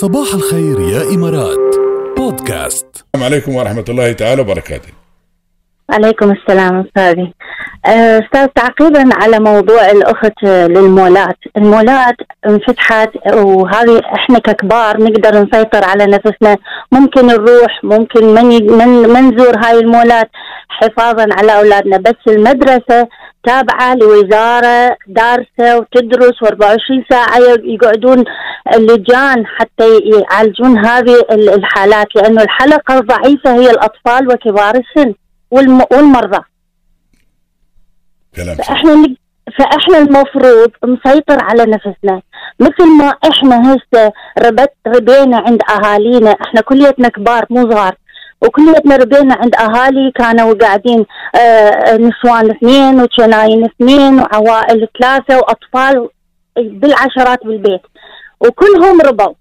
صباح الخير يا إمارات. بودكاست. السلام عليكم ورحمة الله تعالى وبركاته. عليكم السلام أستاذي. آه، أستاذ تعقيبا على موضوع الأخت للمولات. المولات انفتحت وهذه إحنا ككبار نقدر نسيطر على نفسنا. ممكن نروح ممكن من من ما نزور هاي المولات حفاظا على أولادنا. بس المدرسة تابعة لوزارة دارسة وتدرس و24 ساعة يقعدون اللجان حتى يعالجون هذه الحالات. لأنه الحلقة الضعيفة هي الأطفال وكبار السن والمرضى. كلام فإحنا فإحنا المفروض نسيطر على نفسنا. مثل ما إحنا هسه ربت ربينا عند أهالينا إحنا كليتنا كبار مو صغار. وكليتنا ربينا عند أهالي كانوا قاعدين آه نسوان اثنين وشناين اثنين وعوائل ثلاثة وأطفال بالعشرات بالبيت. وكلهم ربوا.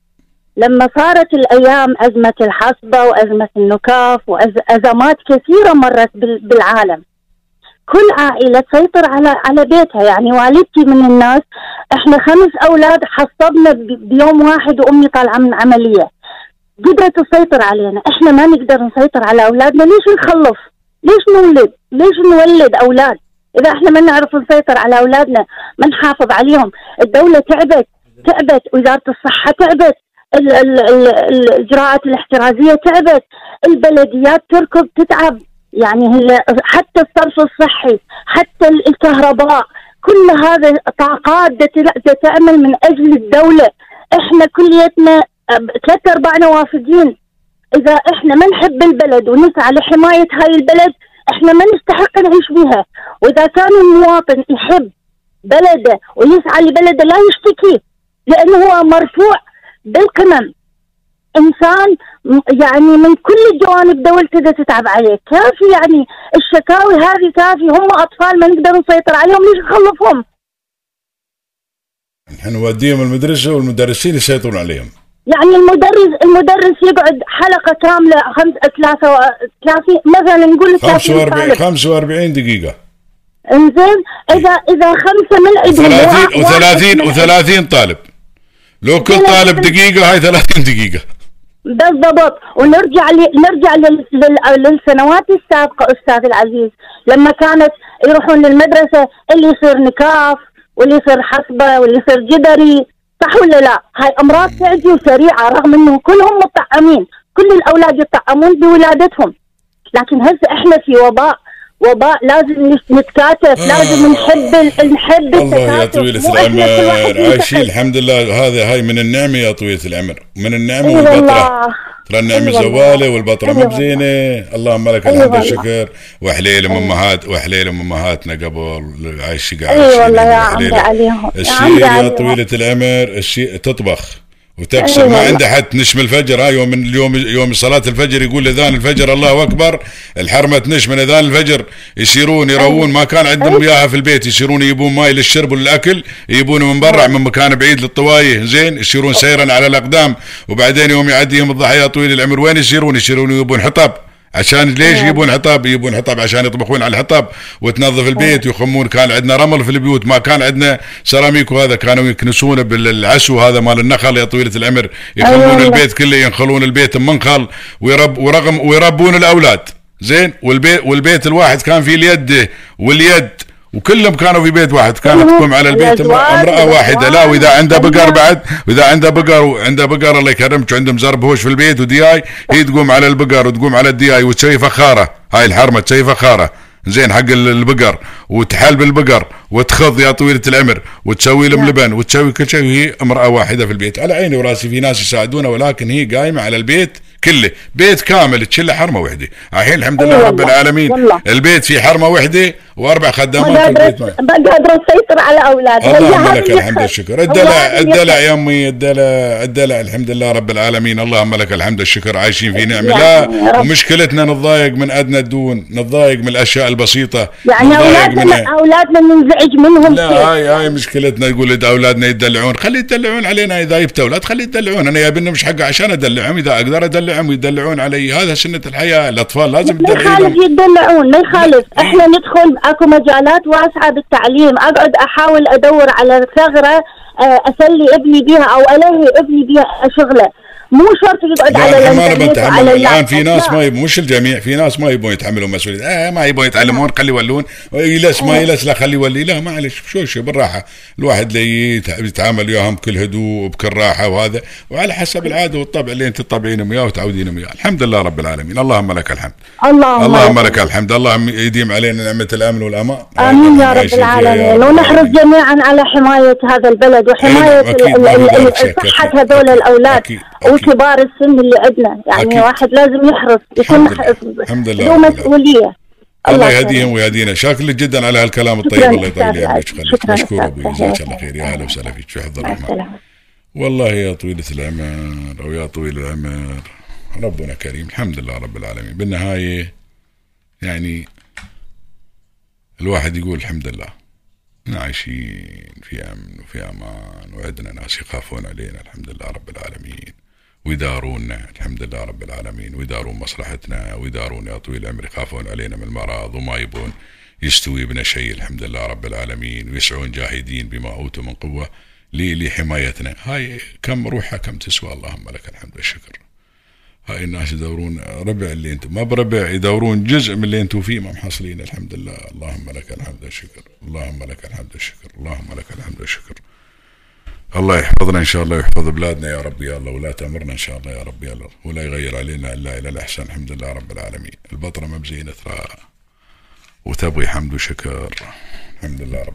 لما صارت الأيام أزمة الحصبة وأزمة النكاف وازمات كثيرة مرت بالعالم. كل عائلة تسيطر على على بيتها. يعني والدتي من الناس إحنا خمس أولاد حصبنا بيوم واحد وأمي طالعة من عملية. قدرت تسيطر علينا. إحنا ما نقدر نسيطر على أولادنا. ليش نخلف ليش نولد؟ ليش نولد أولاد؟ إذا إحنا ما نعرف نسيطر على أولادنا ما نحافظ عليهم. الدولة تعبت تعبت. وزارة الصحة تعبت. الاجراءات الاحترازية تعبت. البلديات تركض تتعب. يعني هي حتى الصرف الصحي حتى الكهرباء كل هذا طاقات تعمل من أجل الدولة. إحنا كليتنا ثلاث ارباعنا وافدين إذا إحنا ما نحب البلد ونسعى لحماية هاي البلد إحنا ما نستحق نعيش بها. وإذا كان المواطن يحب بلده ويسعى لبلده لا يشتكي لأنه هو مرفوع بالقمم إنسان يعني من كل الجوانب دولته تتعب عليه كافي يعني الشكاوي هذه كافي. هم أطفال ما نقدر نسيطر عليهم ليش نخلفهم؟ نحن نوديهم المدرسة والمدرسين يسيطرون عليهم. يعني المدرس المدرس يقعد حلقة كاملة خمس ثلاثة ثلاثين مثلا نقول 45 45 دقيقة. إنزين اذا إذا خمسة من عندهم و30 و30 و30 طالب. لو كل طالب دقيقة هاي 30 دقيقة. بالضبط. ونرجع لي نرجع لل... لل... للسنوات السابقة أستاذ العزيز. لما كانت يروحون للمدرسة اللي يصير نكاف واللي يصير حصبة واللي يصير جدري. صح ولا لا؟ هاي أمراض تعدي وسريعة رغم أنهم كلهم مطعمين. كل الأولاد يطعمون بولادتهم. لكن هسه إحنا في وباء. وباء لازم نتكاتف آه. لازم نحب نحب الله يا طويلة العمر عايشين الحمد لله. هذا هاي من النعمة يا طويلة العمر. من النعمة والبطرة ترى النعمة زوالة والبطرة مو بزينة. اللهم لك الحمد والشكر. وحليل امهات وحليل أمهاتنا قبل عايش قاعد إي والله يا عمري عليهم. الشيء يا طويلة العمر الشيء تطبخ. وتكسر ما عنده حد نش من الفجر. هاي يوم اليوم يوم صلاة الفجر يقول اذان الفجر الله أكبر. الحرمة تنش من اذان الفجر. يسيرون يروون ما كان عندهم إياها في البيت. يسيرون يجيبون ماي للشرب وللأكل. يجيبونه من برا من مكان بعيد للطواية. زين يسيرون سيرا على الأقدام. وبعدين يوم يعديهم الضحى يا طويل العمر وين يسيرون يسيرون يجيبون حطب. عشان ليش نعم. يبون حطب يبون حطب عشان يطبخون على الحطب وتنظف البيت ويخمون كان عندنا رمل في البيوت ما كان عندنا سيراميك وهذا كانوا يكنسونه بالعسو هذا مال النخل يا طويلة العمر. يخمون أيوة. البيت كله ينخلون البيت منخل ويرب ورغم ويربون الأولاد. زين؟ والبيت والبيت الواحد كان فيه اليد واليد. وكلهم كانوا في بيت واحد كانت تقوم على البيت امرأة واحدة. لا وإذا عنده بقر بعد وإذا عنده بقر وعنده بقر الله يكرمك وعندهم زرب هوش في البيت ودياي هي تقوم على البقر وتقوم على الدياي وتسوي فخارة. هاي الحرمة تسوي فخارة. زين حق البقر وتحلب البقر وتخض يا طويلة العمر وتسوي لهم نعم. لبن وتسوي كل شيء وهي امرأة واحدة في البيت. على عيني وراسي في ناس يساعدونها ولكن هي قايمة على البيت كله. بيت كامل تشله حرمة وحدة. الحين الحمد لله رب العالمين. البيت في حرمة وحدة. واربع خدامات في البيت ما قادرة تسيطر على اولادها اللهم لك الحمد والشكر. الدلع الدلع يا أمي الدلع الدلع الحمد لله رب العالمين. اللهم لك الحمد والشكر. عايشين في نعمة لا ومشكلتنا نتضايق من أدنى الدون نتضايق من الأشياء البسيطة يعني اولادنا أولادنا ننزعج منهم لا هاي هاي مشكلتنا. يقول أولادنا يدلعون خلي يدلعون علينا. إذا جبت أولاد خلي يدلعون. أنا يا بني مش حقه عشان أدلعهم. إذا أقدر ادلع أدلعهم ويدلعون علي. هذا سنة الحياة. الأطفال لازم ما يخالف يتدلعون ما يخالف. إحنا ندخل أكو مجالات واسعة بالتعليم. أقعد أحاول أدور على ثغرة آه، أسلي ابني بيها أو ألهي ابني بيها شغلة. مو شرط يقعد لا على ما نتحمل وعلى الان في. ناس. ما يبون مش الجميع في ناس ما يبون يتحملوا مسؤوليه آه ما يبون يتعلمون خلي يولون. يلس ما يلس لا خلي يولي. لا معلش شو شو بالراحة. الواحد اللي يت- يتعامل وياهم بكل هدوء وبكل راحة وهذا. وعلى حسب العادة والطبع اللي أنت تطبعينهم اياه وتعودينهم اياه الحمد لله رب العالمين. اللهم لك الحمد. اللهم اللهم لك الحمد. اللهم يديم علينا نعمة الأمن والأمان. آمين يا رب العالمين. ونحرص. جميعا على حماية هذا البلد وحماية صحة. هذول الأولاد. وكبار السن اللي عندنا. يعني أكيد. واحد لازم يحرص يكون الحمد لله. له. مسؤولية. الله. يهديهم ويهدينا. شاكر لك جدا على هالكلام الطيب. الله يطول أستاذ عمرك. خليك مشكور أبوي. جزاك الله. خير. يا أهلا وسهلا فيك. في حفظ الرحمن؟ والله يا طويلة العمر أو يا طويل العمر ربنا كريم. الحمد لله رب العالمين. بالنهاية يعني الواحد يقول الحمد لله. إحنا عايشين في أمن وفي أمان وعندنا ناس يخافون علينا. الحمد لله رب العالمين. ويدارونا الحمد لله رب العالمين. ويدارون مصلحتنا ويدارون يا طويل العمر يخافون علينا من المرض وما يبون يستوي بنا شيء الحمد لله رب العالمين. ويسعون جاهدين بما أوتوا من قوة لحمايتنا. هاي كم روحها كم تسوى اللهم لك الحمد والشكر. هاي الناس يدورون ربع اللي أنتم ما بربع يدورون جزء من اللي أنتم فيه ما محصلين الحمد لله. اللهم لك الحمد والشكر اللهم لك الحمد والشكر اللهم لك الحمد والشكر. الله يحفظنا إن شاء الله ويحفظ بلادنا يا رب يا الله ولا تأمرنا إن شاء الله يا رب يا الله ولا يغير علينا إلا إلى الأحسن الحمد لله رب العالمين. البطنه مبزينه ترى وتبغي حمد وشكر الحمد لله رب